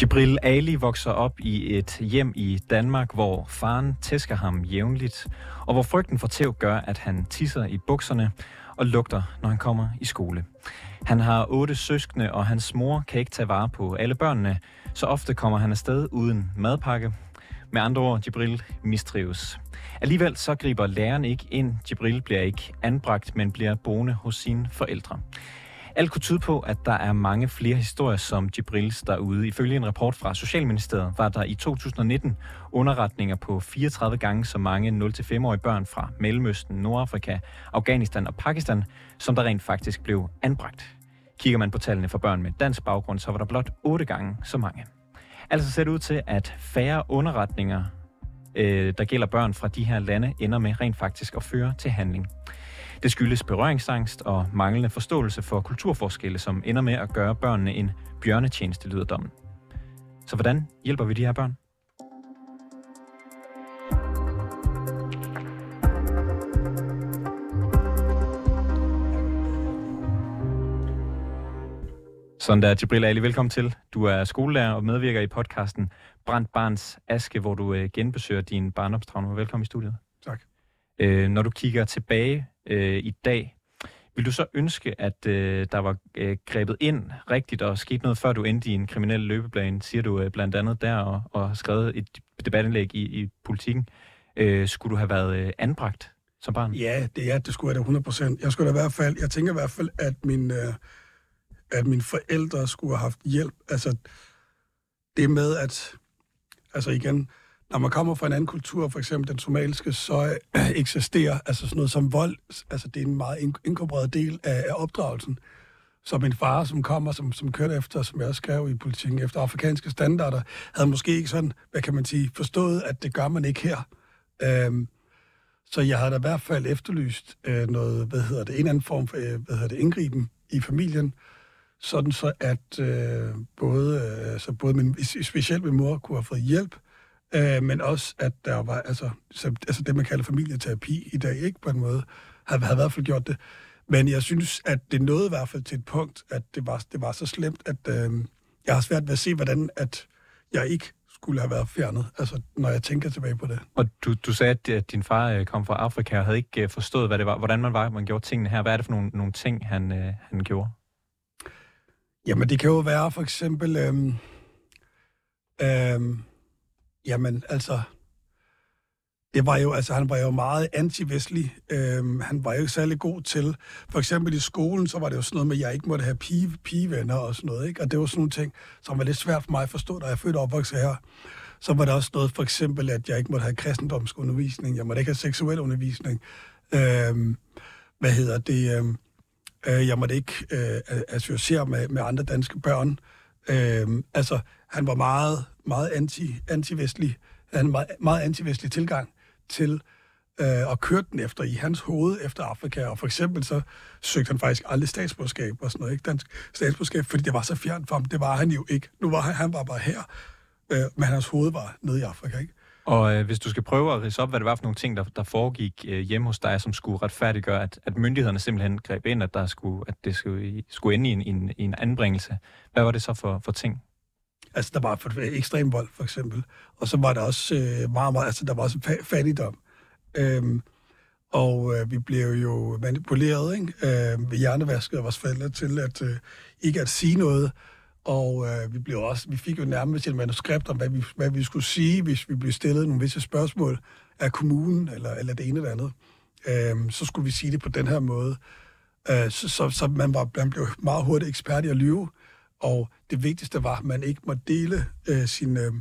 Jibril Ali vokser op i et hjem i Danmark, hvor faren tæsker ham jævnligt, og hvor frygten for tæv gør, at han tisser i bukserne og lugter, når han kommer i skole. Han har otte søskende, og hans mor kan ikke tage vare på alle børnene, så ofte kommer han afsted uden madpakke. Med andre ord, Jibril mistrives. Alligevel så griber læreren ikke ind. Jibril bliver ikke anbragt, men bliver boende hos sine forældre. Alt kunne tyde på, at der er mange flere historier som Jibrils derude. Ifølge en rapport fra Socialministeriet var der i 2019 underretninger på 34 gange så mange 0-5-årige børn fra Mellemøsten, Nordafrika, Afghanistan og Pakistan, som der rent faktisk blev anbragt. Kigger man på tallene for børn med dansk baggrund, så var der blot 8 gange så mange. Altså ser det ud til, at færre underretninger, øh, der gælder børn fra de her lande, ender med rent faktisk at føre til handling. Det skyldes berøringsangst og manglende forståelse for kulturforskelle, som ender med at gøre børnene en bjørnetjeneste, lyder dommen. Så hvordan hjælper vi de her børn? Sådan der, Jibril Ali, velkommen til. Du er skolelærer og medvirker i podcasten Brændt Barns Aske, hvor du øh, genbesøger din barndomstraume. Velkommen i studiet. Tak. Øh, når du kigger tilbage øh, i dag, vil du så ønske, at øh, der var øh, grebet ind rigtigt og sket noget, før du endte i en kriminel løbeplan, siger du øh, blandt andet der, og, og har skrevet et debatindlæg i, i politikken. Øh, skulle du have været øh, anbragt som barn? Ja, det er det skulle jeg da 100 Jeg skulle da i hvert fald, jeg tænker i hvert fald, at min, øh, at mine forældre skulle have haft hjælp. Altså, det med, at, altså igen, når man kommer fra en anden kultur, for eksempel den somaliske, så øh, eksisterer altså sådan noget som vold, altså det er en meget inkorporeret del af, af opdragelsen. Så min far, som kommer, som, som kørte efter, som jeg også skrev i politikken, efter afrikanske standarder, havde måske ikke sådan, hvad kan man sige, forstået, at det gør man ikke her. Øhm, så jeg havde da i hvert fald efterlyst øh, noget, hvad hedder det, en anden form for, øh, hvad hedder det, indgriben i familien, sådan så at øh, både, øh, så både min, specielt min mor kunne have fået hjælp, øh, men også at der var, altså, så, altså det man kalder familieterapi i dag, ikke på en måde, havde, havde i hvert fald gjort det. Men jeg synes, at det nåede i hvert fald til et punkt, at det var, det var så slemt, at øh, jeg har svært ved at se, hvordan at jeg ikke skulle have været fjernet, altså når jeg tænker tilbage på det. Og du, du sagde, at din far øh, kom fra Afrika og havde ikke øh, forstået, hvad det var, hvordan man var, man gjorde tingene her. Hvad er det for nogle, nogle ting, han, øh, han gjorde? Jamen, det kan jo være for eksempel... Øhm, øhm, jamen, altså... Det var jo, altså, han var jo meget anti-vestlig. Øhm, han var jo ikke særlig god til... For eksempel i skolen, så var det jo sådan noget med, at jeg ikke måtte have pige, pigevenner og sådan noget, ikke? Og det var sådan nogle ting, som var lidt svært for mig at forstå, da jeg fødte og opvokset her. Så var der også noget, for eksempel, at jeg ikke måtte have kristendomsundervisning, jeg måtte ikke have seksuel undervisning. Øhm, hvad hedder det? Øhm, Øh, jeg måtte ikke øh, associere med, med andre danske børn. Øhm, altså, han var meget, meget anti, anti-vestlig. Han meget, meget anti-vestlig tilgang til øh, og kørte den efter i hans hoved efter Afrika. Og for eksempel så søgte han faktisk aldrig statsborgerskab og sådan noget, ikke dansk statsborgerskab, fordi det var så fjernt for ham. Det var han jo ikke. Nu var han, han var bare her, øh, men hans hoved var nede i Afrika, ikke? Og øh, hvis du skal prøve at rise op, hvad det var for nogle ting, der, der foregik øh, hjemme hos dig, som skulle retfærdiggøre, at, at myndighederne simpelthen greb ind, at, der skulle, at det skulle, skulle ende i en, en, en anbringelse. Hvad var det så for, for ting? Altså, der var for ekstrem vold, for eksempel. Og så var der også øh, meget, meget, altså, der var også fattigdom. Øhm, og øh, vi blev jo manipuleret ikke? Øh, ved hjernevasket af vores forældre til at øh, ikke at sige noget, og øh, vi, blev også, vi fik jo nærmest et manuskript om, hvad vi, hvad vi skulle sige, hvis vi blev stillet nogle visse spørgsmål af kommunen, eller, eller det ene eller andet. Øh, så skulle vi sige det på den her måde. Øh, så, så, så man, var, man blev meget hurtigt ekspert i at lyve, og det vigtigste var, at man ikke må dele øh, sin, øh,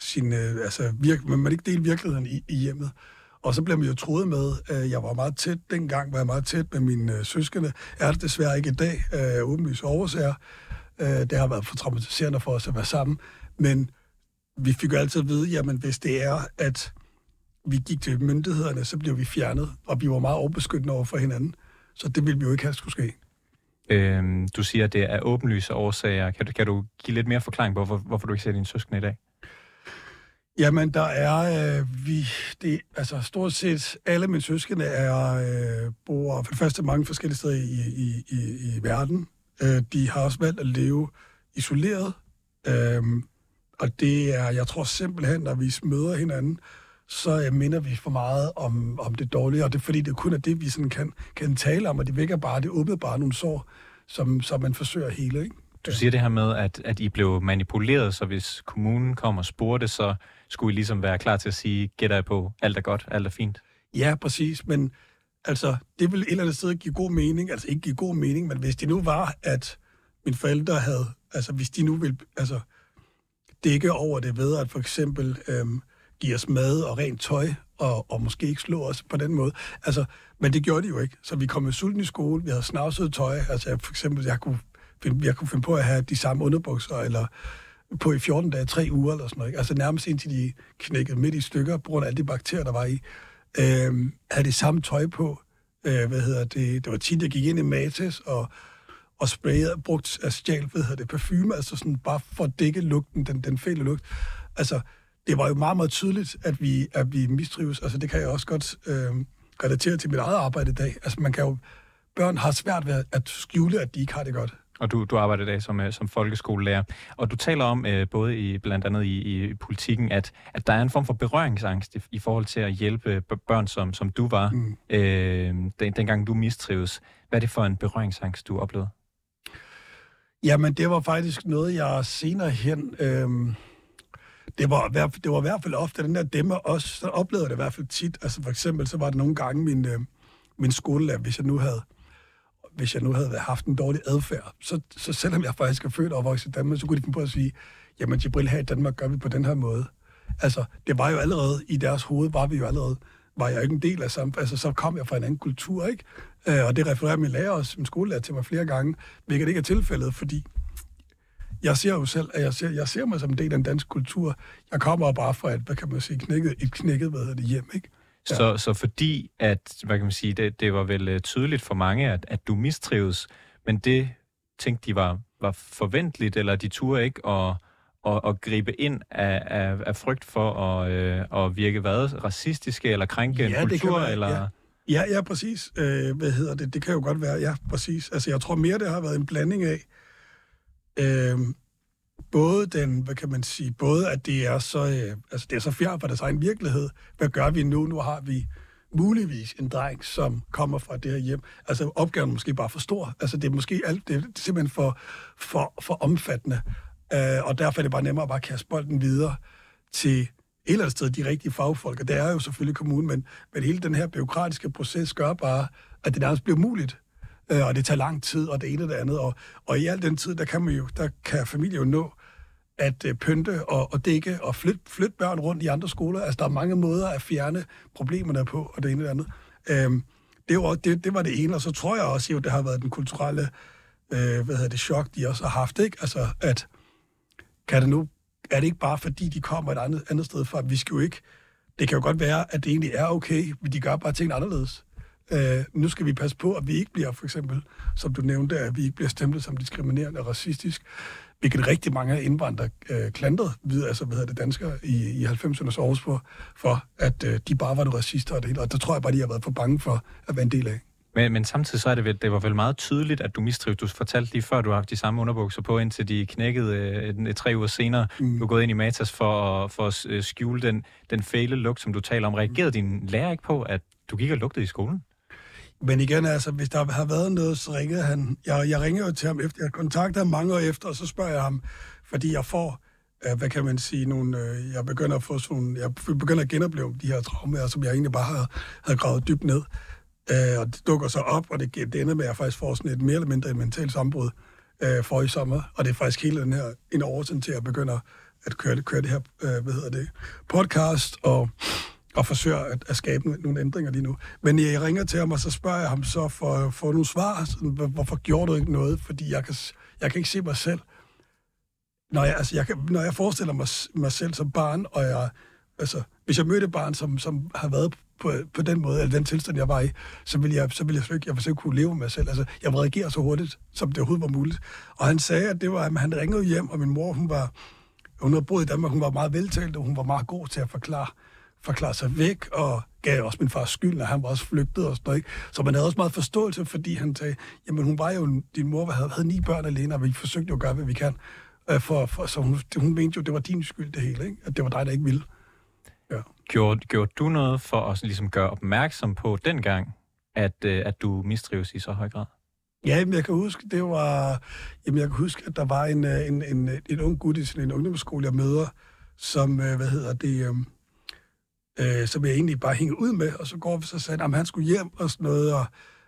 sin øh, altså virk, man må ikke dele virkeligheden i, i hjemmet. Og så blev man jo troet med, øh, jeg var meget tæt, dengang var jeg meget tæt med mine øh, søskende. Er det desværre ikke i dag, øh, åbenlyst oversager. Øh, det har været for traumatiserende for os at være sammen. Men vi fik jo altid at vide, jamen hvis det er, at vi gik til myndighederne, så blev vi fjernet, og vi var meget overbeskyttende over for hinanden. Så det ville vi jo ikke have skulle ske. Øhm, du siger, at det er åbenlyse årsager. Kan du, kan du give lidt mere forklaring på, hvorfor, hvorfor du ikke ser dine søskende i dag? Jamen, der er, øh, vi, det, altså stort set alle mine søskende er, øh, bor for det første mange forskellige steder i, i, i, i verden. Øh, de har også valgt at leve isoleret. Øh, og det er, jeg tror simpelthen, når vi møder hinanden, så øh, minder vi for meget om, om det dårlige, og det er fordi, det kun er det, vi sådan kan, kan tale om, og det vækker bare, det åbner bare nogle sår, som, som man forsøger at hele, ikke? Du siger det her med, at, at I blev manipuleret, så hvis kommunen kom og spurgte, så skulle I ligesom være klar til at sige, gætter jeg på, alt er godt, alt er fint? Ja, præcis, men altså, det vil et eller andet sted give god mening, altså ikke give god mening, men hvis det nu var, at mine forældre havde, altså hvis de nu ville, altså dække over det ved at for eksempel øhm, give os mad og rent tøj, og, og måske ikke slå os på den måde. Altså, men det gjorde de jo ikke. Så vi kom med sulten i skole, vi havde snavset tøj, altså for eksempel, jeg kunne, finde, jeg kunne finde på at have de samme underbukser, eller på i 14 dage, tre uger eller sådan noget. Ikke? Altså nærmest indtil de knækkede midt i stykker, på grund af alle de bakterier, der var i. Øhm, havde det samme tøj på. Øh, hvad hedder det? Det var tit, jeg gik ind i Matas og, og sprayede, brugt af stjal, hvad hedder det, parfume, altså sådan bare for at dække lugten, den, den fæle lugt. Altså, det var jo meget, meget tydeligt, at vi, at vi mistrives. Altså, det kan jeg også godt øh, relatere til mit eget arbejde i dag. Altså, man kan jo, børn har svært ved at skjule, at de ikke har det godt. Og du, du arbejder i dag som, øh, som folkeskolelærer. Og du taler om, øh, både i, blandt andet i, i politikken, at, at der er en form for berøringsangst i, i forhold til at hjælpe børn, som, som du var, mm. øh, den, dengang du mistrives. Hvad er det for en berøringsangst, du oplevede? Jamen, det var faktisk noget, jeg senere hen... Øh, det var, det var i hvert fald ofte den der demme også, så oplevede jeg det i hvert fald tit. Altså for eksempel, så var det nogle gange min, øh, min skolelærer, hvis jeg nu havde hvis jeg nu havde haft en dårlig adfærd, så, så selvom jeg faktisk er født og opvokset i Danmark, så kunne de finde på at sige, jamen Jibril, her i Danmark gør vi på den her måde. Altså, det var jo allerede, i deres hoved var vi jo allerede, var jeg ikke en del af samfundet, altså så kom jeg fra en anden kultur, ikke? Øh, og det refererer min lærer også, min skolelærer til mig flere gange, hvilket ikke er tilfældet, fordi jeg ser jo selv, at jeg ser, jeg ser mig som en del af en dansk kultur. Jeg kommer bare fra et, hvad kan man sige, knækket, et knækket, hvad hedder det, hjem, ikke? Ja. Så, så fordi, at, hvad kan man sige, det, det var vel øh, tydeligt for mange, at, at du mistrives, men det tænkte de var, var forventeligt, eller de turde ikke at, at, at gribe ind af, af, af frygt for at, øh, at virke hvad? Racistiske eller krænke ja, en kultur? være, eller... Ja. Ja, ja, præcis. Øh, hvad hedder det? Det kan jo godt være, ja, præcis. Altså, jeg tror mere, det har været en blanding af, øh, både den, hvad kan man sige, både at det er så, øh, altså det er så fjern fra deres egen virkelighed. Hvad gør vi nu? Nu har vi muligvis en dreng, som kommer fra det her hjem. Altså opgaven er måske bare for stor. Altså det er måske alt, det er simpelthen for, for, for omfattende. Øh, og derfor er det bare nemmere at bare kaste bolden videre til et eller andet sted de rigtige fagfolk, og det er jo selvfølgelig kommunen, men, men hele den her byråkratiske proces gør bare, at det nærmest bliver muligt øh, og det tager lang tid, og det ene og det andet. Og, og i al den tid, der kan, man jo, der kan familien jo nå at øh, pynte og, og dække og flytte, flytte børn rundt i andre skoler. Altså, der er mange måder at fjerne problemerne på, og det ene og det andet. Øhm, det, var, det, det var det ene, og så tror jeg også, at det har været den kulturelle øh, hvad hedder det, chok, de også har haft. Ikke? Altså, at kan det nu, er det ikke bare fordi, de kommer et andet, andet sted fra, vi skal jo ikke, det kan jo godt være, at det egentlig er okay, men de gør bare ting anderledes. Øh, nu skal vi passe på, at vi ikke bliver, for eksempel, som du nævnte, at vi ikke bliver stemplet som diskriminerende og racistisk, hvilket rigtig mange indvandrere øh, klandrede, ved, altså hvad hedder det, danskere i, i 90'ernes Aarhus for, for at øh, de bare var nogle racister og det hele, og der tror jeg bare, de har været for bange for at være en del af. Men, men samtidig så er det vel, det var vel meget tydeligt, at du mistrives. Du fortalte lige før, du har haft de samme underbukser på, indtil de knækkede øh, tre uger senere. Mm. Du er gået ind i Matas for, at, for at skjule den, den fæle lugt, som du taler om. Reagerede din lærer ikke på, at du gik og lugtede i skolen? Men igen, altså, hvis der har været noget, så ringede han. Jeg, jeg ringer jo til ham efter. Jeg kontakter ham mange år efter, og så spørger jeg ham, fordi jeg får, øh, hvad kan man sige, nogle, øh, jeg begynder at få sådan, jeg begynder at genopleve de her traumer, som jeg egentlig bare havde, havde gravet dybt ned. Øh, og det dukker så op, og det, det ender med, at jeg faktisk får sådan et mere eller mindre et mentalt sambrud øh, for i sommer. Og det er faktisk hele den her, en årsag til, at jeg begynder at køre det, køre det her, øh, hvad hedder det, podcast, og og forsøger at, at skabe nogle ændringer lige nu. Men jeg ringer til ham, og så spørger jeg ham så for, for nogle svar. Sådan, hvorfor gjorde du ikke noget? Fordi jeg kan, jeg kan ikke se mig selv. Når jeg, altså, jeg kan, når jeg forestiller mig, mig selv som barn, og jeg, altså, hvis jeg mødte et barn, som, som har været på, på den måde, eller den tilstand, jeg var i, så ville jeg, så ville jeg, ikke, jeg ville ikke kunne leve med mig selv. Altså, jeg ville reagere så hurtigt, som det overhovedet var muligt. Og han sagde, at det var, at han ringede hjem, og min mor, hun var, hun havde boet i Danmark, hun var meget veltalt, og hun var meget god til at forklare, forklare sig væk, og gav også min fars skyld, når han var også flygtet og sådan noget. Ikke? Så man havde også meget forståelse, fordi han sagde, jamen hun var jo, din mor havde, havde ni børn alene, og vi forsøgte jo at gøre, hvad vi kan. Øh, for, for, så hun, hun mente jo, det var din skyld det hele, ikke? at det var dig, der ikke ville. Ja. Gjorde, gjorde du noget for at ligesom gøre opmærksom på dengang, at, øh, at du mistrives i så høj grad? Ja, men jeg kan huske, det var, jamen jeg kan huske, at der var en, øh, en, en, en ung gut i sådan en ungdomsskole, jeg møder, som, hvad hedder det, øh, som jeg egentlig bare hænger ud med, og så går vi så sagde, at han skulle hjem og sådan noget, og,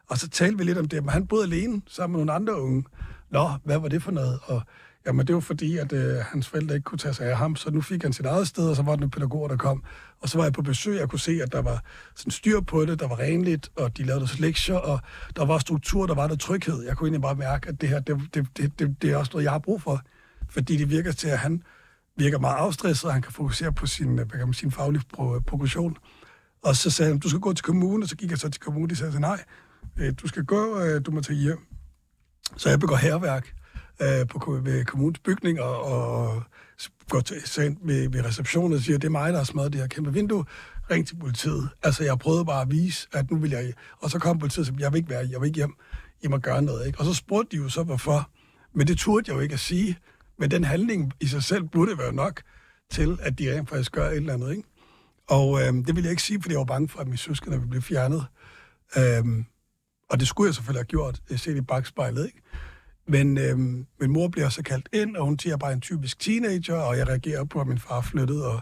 og så talte vi lidt om det, men han boede alene sammen med nogle andre unge. Nå, hvad var det for noget? Og Jamen, det var fordi, at øh, hans forældre ikke kunne tage sig af ham, så nu fik han sit eget sted, og så var der nogle pædagoger, der kom. Og så var jeg på besøg, og jeg kunne se, at der var sådan styr på det, der var renligt, og de lavede deres lektier, og der var struktur, der var der tryghed. Jeg kunne egentlig bare mærke, at det her, det, det, det, det, det er også noget, jeg har brug for. Fordi det virker til, at han virker meget afstresset, og han kan fokusere på sin, øh, hvad kan man, sin faglige progression. Og så sagde han, du skal gå til kommunen, og så gik jeg så til kommunen, de sagde, nej, øh, du skal gå, øh, du må tage hjem. Så jeg begår herværk øh, på, ved kommunens bygning og, og går til sand ved, ved receptionen og siger, det er mig, der har smadret det her kæmpe vindue. Ring til politiet. Altså, jeg prøvede bare at vise, at nu vil jeg... Og så kom politiet og sagde, jeg vil ikke være, jeg vil ikke hjem. I må gøre noget, ikke? Og så spurgte de jo så, hvorfor. Men det turde jeg jo ikke at sige. Men den handling i sig selv burde være nok til, at de rent faktisk gør et eller andet, ikke? Og øh, det vil jeg ikke sige, fordi jeg var bange for, at mine søskende ville blive fjernet. Øh, og det skulle jeg selvfølgelig have gjort, øh, set i bagspejlet, ikke? Men øh, min mor bliver så kaldt ind, og hun siger bare en typisk teenager, og jeg reagerer på, at min far flyttede, og,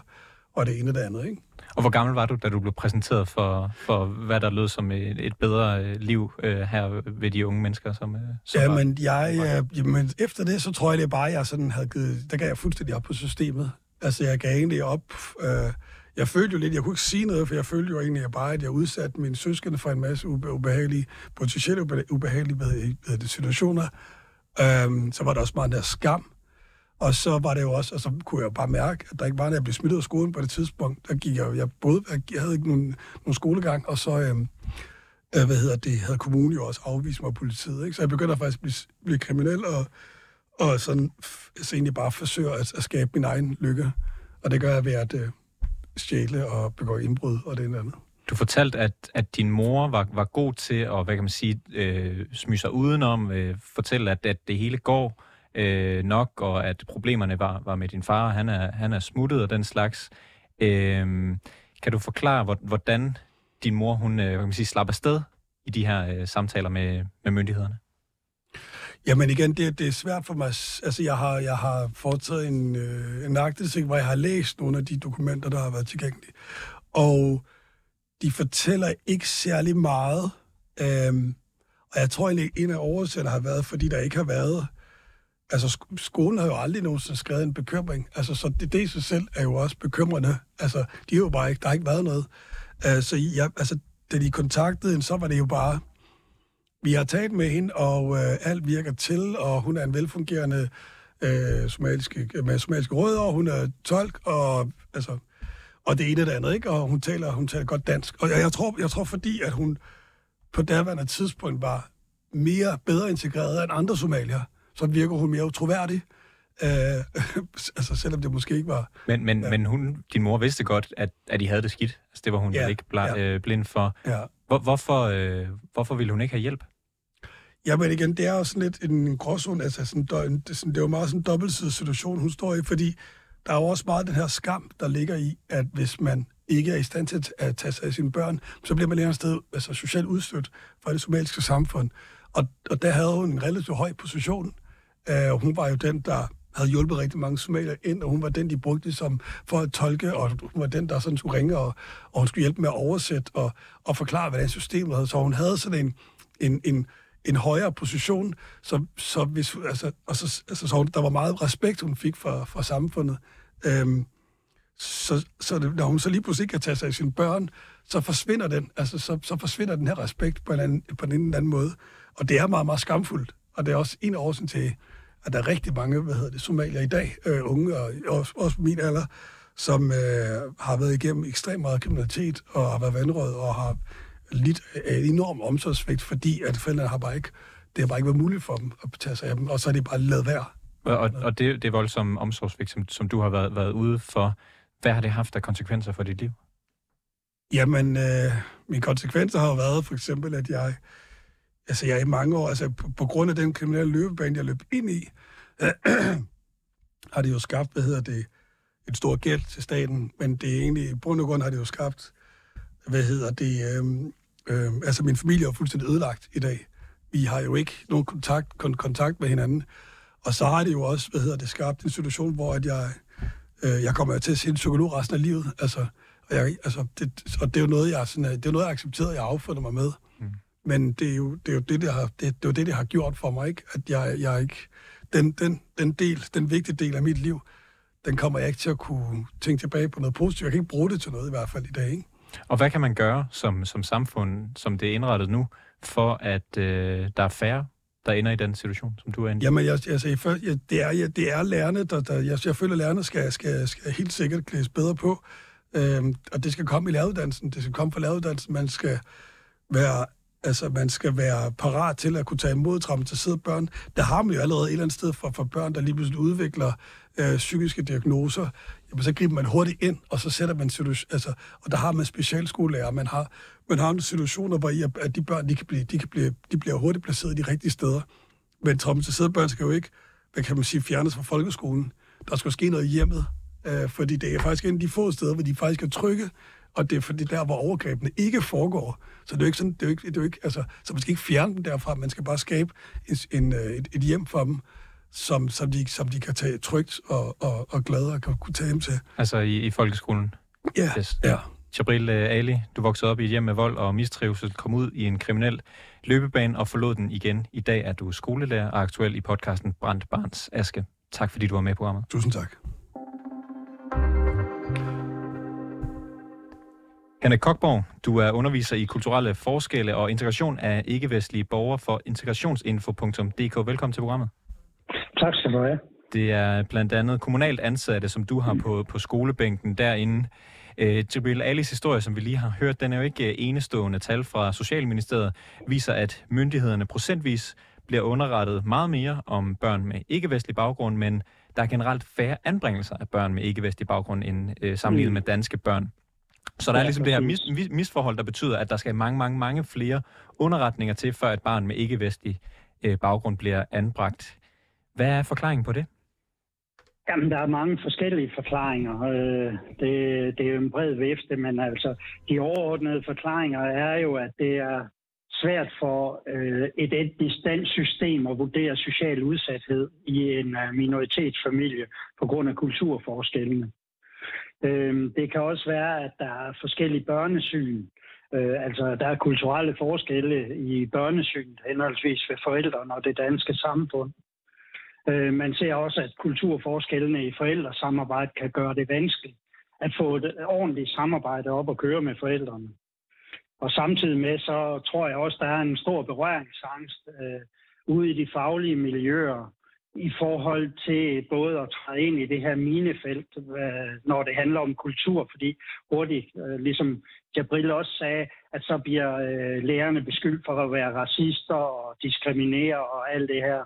og det ene og det andet. Ikke? Og hvor gammel var du, da du blev præsenteret for, for hvad der lød som et, et bedre øh, liv øh, her ved de unge mennesker? Som, øh, som jamen, jeg, øh, jamen, efter det, så tror jeg, det er bare, jeg sådan havde givet, der gav jeg fuldstændig op på systemet. Altså, jeg gav egentlig op. Øh, jeg følte jo lidt, jeg kunne ikke sige noget, for jeg følte jo egentlig bare, at jeg udsatte mine søskende for en masse ubehagelige, potentielle ubehagelige hvad, hvad situationer, Øhm, så var der også meget der skam. Og så var det jo også, og så kunne jeg jo bare mærke, at der ikke var, når jeg blev smittet af skolen på det tidspunkt, der gik jeg, jeg både, jeg havde ikke nogen, nogen skolegang, og så, øhm, øh, hvad hedder det, havde kommunen jo også afvist mig af politiet, ikke? Så jeg begyndte at faktisk blive, blive kriminel, og, og sådan, så egentlig bare forsøger at, at skabe min egen lykke. Og det gør jeg ved at øh, stjæle og begå indbrud og det ene andet. Du fortalte, at, at din mor var, var god til at, hvad kan man sige, øh, smyge sig udenom, øh, fortælle, at, at det hele går øh, nok, og at problemerne var, var med din far, han er, han er smuttet og den slags. Øh, kan du forklare, hvordan din mor, hun øh, kan man sige, slapper afsted i de her øh, samtaler med, med myndighederne? Jamen igen, det, det er svært for mig. Altså, jeg har, jeg har foretaget en, øh, en aktivitet, hvor jeg har læst nogle af de dokumenter, der har været tilgængelige. Og de fortæller ikke særlig meget. Øhm, og jeg tror egentlig, en af årsagerne har været, fordi der ikke har været... Altså, skolen har jo aldrig nogensinde skrevet en bekymring. Altså, så det, det i sig selv er jo også bekymrende. Altså, de har jo bare ikke... Der har ikke været noget. Uh, så jeg, altså, da de kontaktede hende, så var det jo bare... Vi har talt med hende, og uh, alt virker til, og hun er en velfungerende øh, uh, somaliske, med somaliske rødder, og hun er tolk, og altså, og det ene og det andet, ikke? Og hun taler, hun taler godt dansk. Og jeg, jeg, tror, jeg tror, fordi at hun på daværende tidspunkt var mere bedre integreret end andre somalier, så virker hun mere utroværdig. Øh, altså selvom det måske ikke var... Men, men, ja. men hun, din mor vidste godt, at, at de havde det skidt. Altså, det var hun ja, ikke bla, ja. øh, blind for. Ja. Hvor, hvorfor, øh, hvorfor ville hun ikke have hjælp? Ja, men igen, det er jo sådan lidt en gråzone. Altså, sådan, det, sådan, det er jo meget sådan en dobbeltsidig situation, hun står i, fordi der er jo også meget den her skam, der ligger i, at hvis man ikke er i stand til at tage sig af sine børn, så bliver man et sted altså, socialt udstødt fra det somaliske samfund. Og, og der havde hun en relativt høj position. Uh, hun var jo den, der havde hjulpet rigtig mange somalier ind, og hun var den, de brugte som for at tolke, og hun var den, der sådan skulle ringe, og, og hun skulle hjælpe med at oversætte og, og forklare, hvordan systemet havde. Så hun havde sådan en, en, en en højere position, så, så hvis, altså, og så, altså, så der var meget respekt, hun fik fra, fra samfundet. Øhm, så, så det, når hun så lige pludselig ikke kan tage sig af sine børn, så forsvinder den, altså, så, så forsvinder den her respekt på en, anden, på en eller anden måde. Og det er meget, meget skamfuldt. Og det er også en af årsagen til, at der er rigtig mange, hvad hedder det, somalier i dag, øh, unge og også, også min alder, som øh, har været igennem ekstremt meget kriminalitet og har været vandrød og har lidt af en enorm omsorgsvægt, fordi at forældrene har bare ikke, det har bare ikke været muligt for dem at tage sig af dem, og så er de bare lavet værd. Og, og det, det voldsomme omsorgsvægt, som, som du har været, været ude for, hvad har det haft af konsekvenser for dit liv? Jamen, øh, mine konsekvenser har jo været for eksempel, at jeg, altså jeg i mange år, altså på, på grund af den kriminelle løbebane, jeg løb ind i, øh, har det jo skabt, hvad hedder det, en stor gæld til staten, men det er egentlig, i bund og grund har det jo skabt, hvad hedder det, øh, øh, altså min familie er fuldstændig ødelagt i dag. Vi har jo ikke nogen kontakt, kon- kontakt med hinanden. Og så har det jo også, hvad hedder det, skabt en situation, hvor at jeg, øh, jeg kommer til at se en psykolog resten af livet. Altså, og, jeg, altså, det, og det er jo noget, jeg, sådan, øh, det er noget, jeg accepterer, jeg affundet mig med. Men det er jo det, er jo det, det, har, det, det, er jo det, det har gjort for mig, ikke? At jeg, jeg ikke... Den, den, den del, den vigtige del af mit liv, den kommer jeg ikke til at kunne tænke tilbage på noget positivt. Jeg kan ikke bruge det til noget i hvert fald i dag, ikke? Og hvad kan man gøre som, som samfund, som det er indrettet nu, for at øh, der er færre, der ender i den situation, som du er inde i? Jamen, jeg, altså, jeg, jeg, det, er, jeg, det er lærerne, der, der jeg, jeg føler, at lærerne skal, skal, skal helt sikkert klædes bedre på. Øhm, og det skal komme i læreruddannelsen. Det skal komme fra læreruddannelsen. Man skal være Altså, man skal være parat til at kunne tage imod traumatiserede børn. Der har man jo allerede et eller andet sted for, for børn, der lige pludselig udvikler øh, psykiske diagnoser. Jamen, så griber man hurtigt ind, og så sætter man situation, altså, og der har man specialskolelærer. Man har, man har situationer, hvor I, at de børn, de, kan blive, de, kan blive, de bliver hurtigt placeret i de rigtige steder. Men traumatiserede børn skal jo ikke, hvad kan man sige, fjernes fra folkeskolen. Der skal ske noget i hjemmet, øh, fordi det er faktisk en af de få steder, hvor de faktisk er trygge, og det er fordi der, hvor overgrebene ikke foregår. Så det er jo ikke sådan, det er jo ikke, det er jo ikke altså, så man skal ikke fjerne dem derfra, man skal bare skabe en, en, øh, et, et hjem for dem, som, som, de, som de kan tage trygt og, og, og glade og kan kunne tage hjem til. Altså i, i folkeskolen? Ja, yes. ja. Jabril uh, Ali, du voksede op i et hjem med vold og mistrivsel, kom ud i en kriminel løbebane og forlod den igen. I dag er du skolelærer og aktuel i podcasten Brændt Barns Aske. Tak fordi du var med på programmet. Tusind tak. Henrik Kokborg, du er underviser i kulturelle forskelle og integration af ikke-vestlige borgere for integrationsinfo.dk. Velkommen til programmet. Tak skal du have. Det er blandt andet kommunalt ansatte, som du har på, på skolebænken derinde. Øh, Jibril Alis historie, som vi lige har hørt, den er jo ikke øh, enestående. Tal fra Socialministeriet viser, at myndighederne procentvis bliver underrettet meget mere om børn med ikke-vestlig baggrund, men der er generelt færre anbringelser af børn med ikke-vestlig baggrund end øh, sammenlignet mm. med danske børn. Så der ja, er ligesom det her mis, mis, misforhold, der betyder, at der skal mange, mange, mange flere underretninger til, før et barn med ikke-vestlig øh, baggrund bliver anbragt. Hvad er forklaringen på det? Jamen, der er mange forskellige forklaringer. Øh, det, det er jo en bred vifte, men altså, de overordnede forklaringer er jo, at det er svært for øh, et etnisk dansk system at vurdere social udsathed i en uh, minoritetsfamilie på grund af kulturforskellene. Øh, det kan også være, at der er forskellige børnesyn. Øh, altså, der er kulturelle forskelle i børnesyn, henholdsvis ved forældrene og det danske samfund. Øh, man ser også, at kulturforskellene i forældresamarbejde kan gøre det vanskeligt at få et ordentligt samarbejde op og køre med forældrene. Og samtidig med, så tror jeg også, der er en stor berøringsangst øh, ude i de faglige miljøer i forhold til både at træde ind i det her minefelt, øh, når det handler om kultur, fordi hurtigt, øh, ligesom Jabril også sagde, at så bliver øh, lærerne beskyldt for at være racister og diskriminere og alt det her.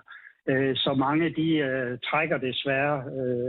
Så mange de trækker desværre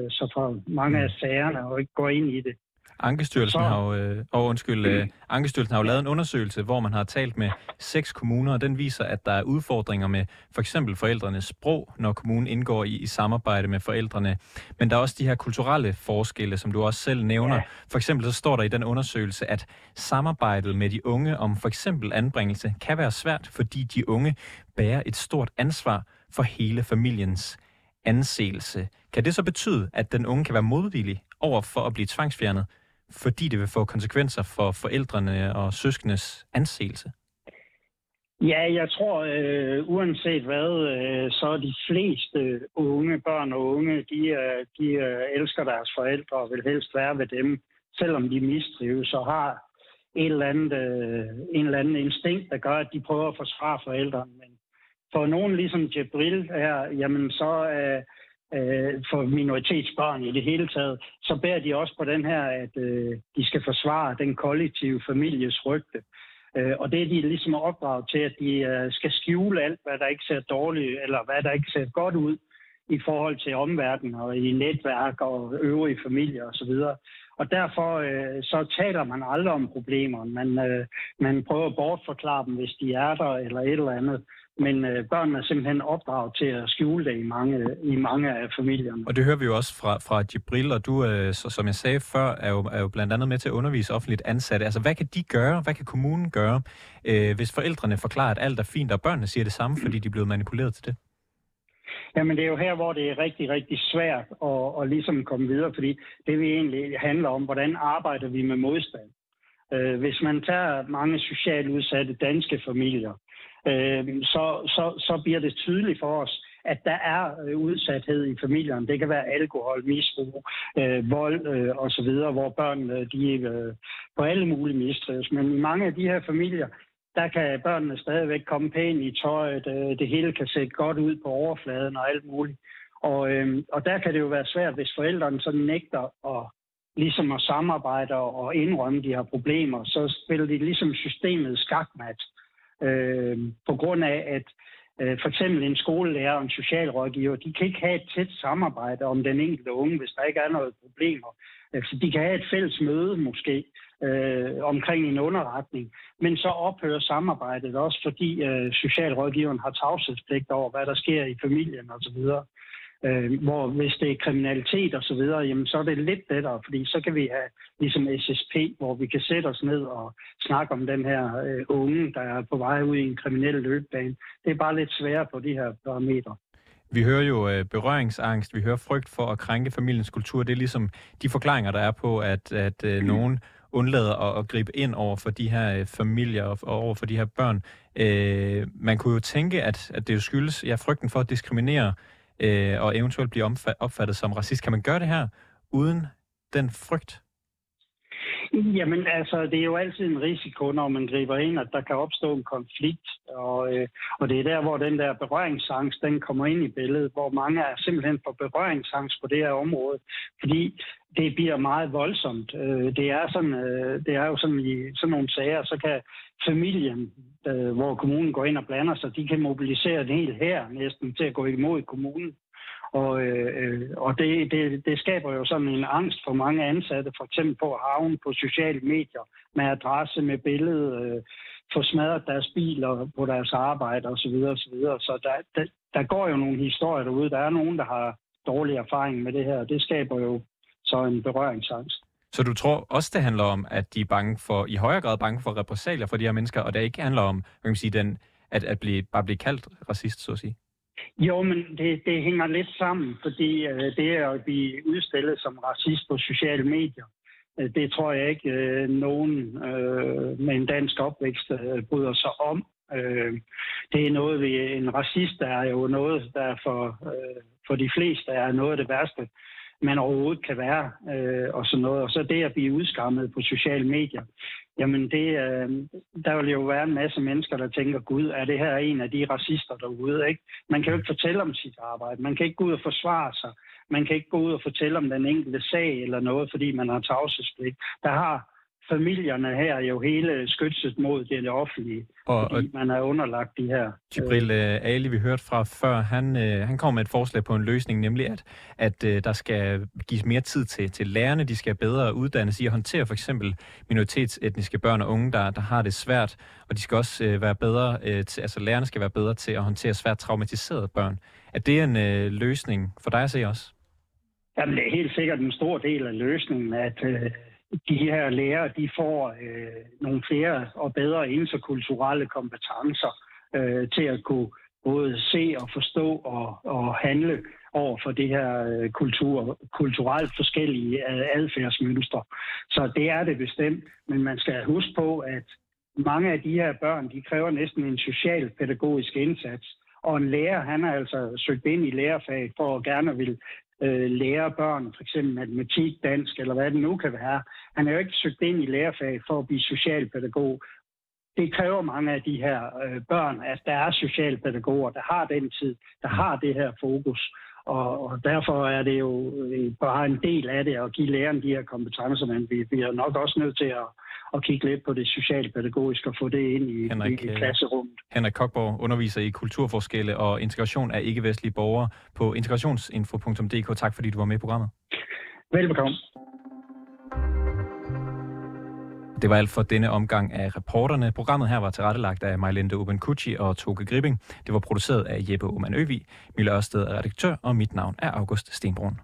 så for mange af sagerne og ikke går ind i det. Ankestyrelsen så... har jo, øh, oh, undskyld, øh, Ankestyrelsen har jo lavet en undersøgelse, hvor man har talt med seks kommuner, og den viser, at der er udfordringer med for eksempel forældrenes sprog, når kommunen indgår i, i samarbejde med forældrene. Men der er også de her kulturelle forskelle, som du også selv nævner. Ja. For eksempel så står der i den undersøgelse, at samarbejdet med de unge om for eksempel anbringelse kan være svært, fordi de unge bærer et stort ansvar for hele familiens anseelse. Kan det så betyde, at den unge kan være modvillig over for at blive tvangsfjernet, fordi det vil få konsekvenser for forældrene og søskendes anseelse? Ja, jeg tror, øh, uanset hvad, øh, så er de fleste unge, børn og unge, de, øh, de øh, elsker deres forældre og vil helst være ved dem, selvom de mistrives og har et eller andet, øh, en eller anden instinkt, der gør, at de prøver at forsvare forældrene. Men for nogen ligesom Jibril her, jamen så, øh, øh, for minoritetsbørn i det hele taget, så bærer de også på den her, at øh, de skal forsvare den kollektive families rygte. Øh, og det er de ligesom opdraget til, at de øh, skal skjule alt, hvad der ikke ser dårligt, eller hvad der ikke ser godt ud i forhold til omverdenen og i netværk og øvrige familier osv. Og derfor øh, så taler man aldrig om problemer. Man, øh, man prøver at bortforklare dem, hvis de er der eller et eller andet men øh, børnene er simpelthen opdraget til at skjule det i mange, i mange af familierne. Og det hører vi jo også fra, fra Jibril, og du, øh, så, som jeg sagde før, er jo, er jo blandt andet med til at undervise offentligt ansatte. Altså, hvad kan de gøre? Hvad kan kommunen gøre, øh, hvis forældrene forklarer, at alt er fint, og børnene siger det samme, fordi de er blevet manipuleret til det? Jamen det er jo her, hvor det er rigtig, rigtig svært at, at ligesom komme videre, fordi det vi egentlig handler om, hvordan arbejder vi med modstand. Øh, hvis man tager mange socialt udsatte danske familier, øh, så, så, så bliver det tydeligt for os, at der er øh, udsathed i familien. Det kan være alkohol, misbrug, øh, vold øh, osv., hvor børnene de, øh, på alle mulige mistrives. Men i mange af de her familier, der kan børnene stadigvæk komme pænt i tøjet. Øh, det hele kan se godt ud på overfladen og alt muligt. Og, øh, og der kan det jo være svært, hvis forældrene så nægter at ligesom at samarbejde og indrømme de her problemer, så spiller de ligesom systemet skakmat. Øh, øh, på grund af, at øh, for eksempel en skolelærer og en socialrådgiver, de kan ikke have et tæt samarbejde om den enkelte unge, hvis der ikke er noget problemer. Altså, de kan have et fælles møde måske øh, omkring en underretning, men så ophører samarbejdet også, fordi øh, socialrådgiveren har tavshedspligt over, hvad der sker i familien osv. Øh, hvor hvis det er kriminalitet og så videre, jamen så er det lidt lettere, fordi så kan vi have ligesom SSP, hvor vi kan sætte os ned og snakke om den her øh, unge, der er på vej ud i en kriminel løbebane. Det er bare lidt sværere på de her parametre. Vi hører jo øh, berøringsangst, vi hører frygt for at krænke familiens kultur. Det er ligesom de forklaringer, der er på, at, at øh, mm. nogen undlader at, at gribe ind over for de her øh, familier og, og over for de her børn. Øh, man kunne jo tænke, at, at det jo skyldes ja, frygten for at diskriminere øh, Øh, og eventuelt blive opfattet som racist. Kan man gøre det her uden den frygt? Jamen altså, det er jo altid en risiko, når man griber ind, at der kan opstå en konflikt. Og, øh, og det er der, hvor den der berøringsangst, den kommer ind i billedet, hvor mange er simpelthen for berøringsangst på det her område. Fordi det bliver meget voldsomt. Øh, det, er sådan, øh, det er jo sådan i sådan nogle sager, så kan familien, øh, hvor kommunen går ind og blander sig, de kan mobilisere en hel her næsten til at gå imod kommunen. Og, øh, og det, det, det skaber jo sådan en angst for mange ansatte, for eksempel på havn på sociale medier, med adresse, med billede, øh, få smadret deres biler på deres arbejde osv. Så, videre, så, videre. så der, der, der går jo nogle historier derude. Der er nogen, der har dårlig erfaring med det her, og det skaber jo så en berøringsangst. Så du tror også, det handler om, at de er bange for, i højere grad bange for repressalier for de her mennesker, og det ikke handler om, hvad kan man sige, den, at, at blive, bare blive kaldt racist, så at sige? Jo, men det, det hænger lidt sammen, fordi øh, det at blive udstillet som racist på sociale medier, øh, det tror jeg ikke øh, nogen øh, med en dansk opvækst øh, bryder sig om. Øh, det er noget, vi, en racist er jo noget, der for, øh, for de fleste er noget af det værste, man overhovedet kan være, øh, og sådan noget. Og så det at blive udskammet på sociale medier, jamen det, øh, der vil jo være en masse mennesker, der tænker, gud, er det her en af de racister derude? Ikke? Man kan jo ikke fortælle om sit arbejde, man kan ikke gå ud og forsvare sig, man kan ikke gå ud og fortælle om den enkelte sag eller noget, fordi man har tavshedspligt. Der har familierne her jo hele skytset mod det offentlige, og, fordi man er underlagt de her... Jibril øh, Ali, vi hørte fra før, han, øh, han kom med et forslag på en løsning, nemlig at, at øh, der skal gives mere tid til, til lærerne, de skal bedre uddannes i at håndtere for eksempel minoritetsetniske børn og unge, der, der har det svært, og de skal også øh, være bedre, øh, til, altså lærerne skal være bedre til at håndtere svært traumatiserede børn. Er det en øh, løsning for dig at se også? Jamen, det er helt sikkert en stor del af løsningen, at øh, de her lærere de får øh, nogle flere og bedre interkulturelle kompetencer øh, til at kunne både se og forstå og, og handle over for det her øh, kultur, kulturelt forskellige øh, adfærdsmønstre. Så det er det bestemt, men man skal huske på, at mange af de her børn, de kræver næsten en social-pædagogisk indsats. Og en lærer, han har altså søgt ind i lærerfaget for at gerne vil øh, lære børn, for eksempel matematik, dansk eller hvad det nu kan være. Han er jo ikke søgt ind i lærerfag for at blive socialpædagog. Det kræver mange af de her øh, børn, at der er socialpædagoger, der har den tid, der har det her fokus. Og, og derfor er det jo øh, bare en del af det at give læreren de her kompetencer, men vi, er nok også nødt til at, at kigge lidt på det socialpædagogiske og få det ind i, Henrik, i, i øh, klasserummet. Henrik Kokborg underviser i kulturforskelle og integration af ikke-vestlige borgere på integrationsinfo.dk. Tak fordi du var med i programmet. Velbekomme. Det var alt for denne omgang af reporterne. Programmet her var tilrettelagt af Majlinde Ubenkucci og Toke Gripping. Det var produceret af Jeppe Oman Øvig. Mille Ørsted er redaktør, og mit navn er August Stenbrun.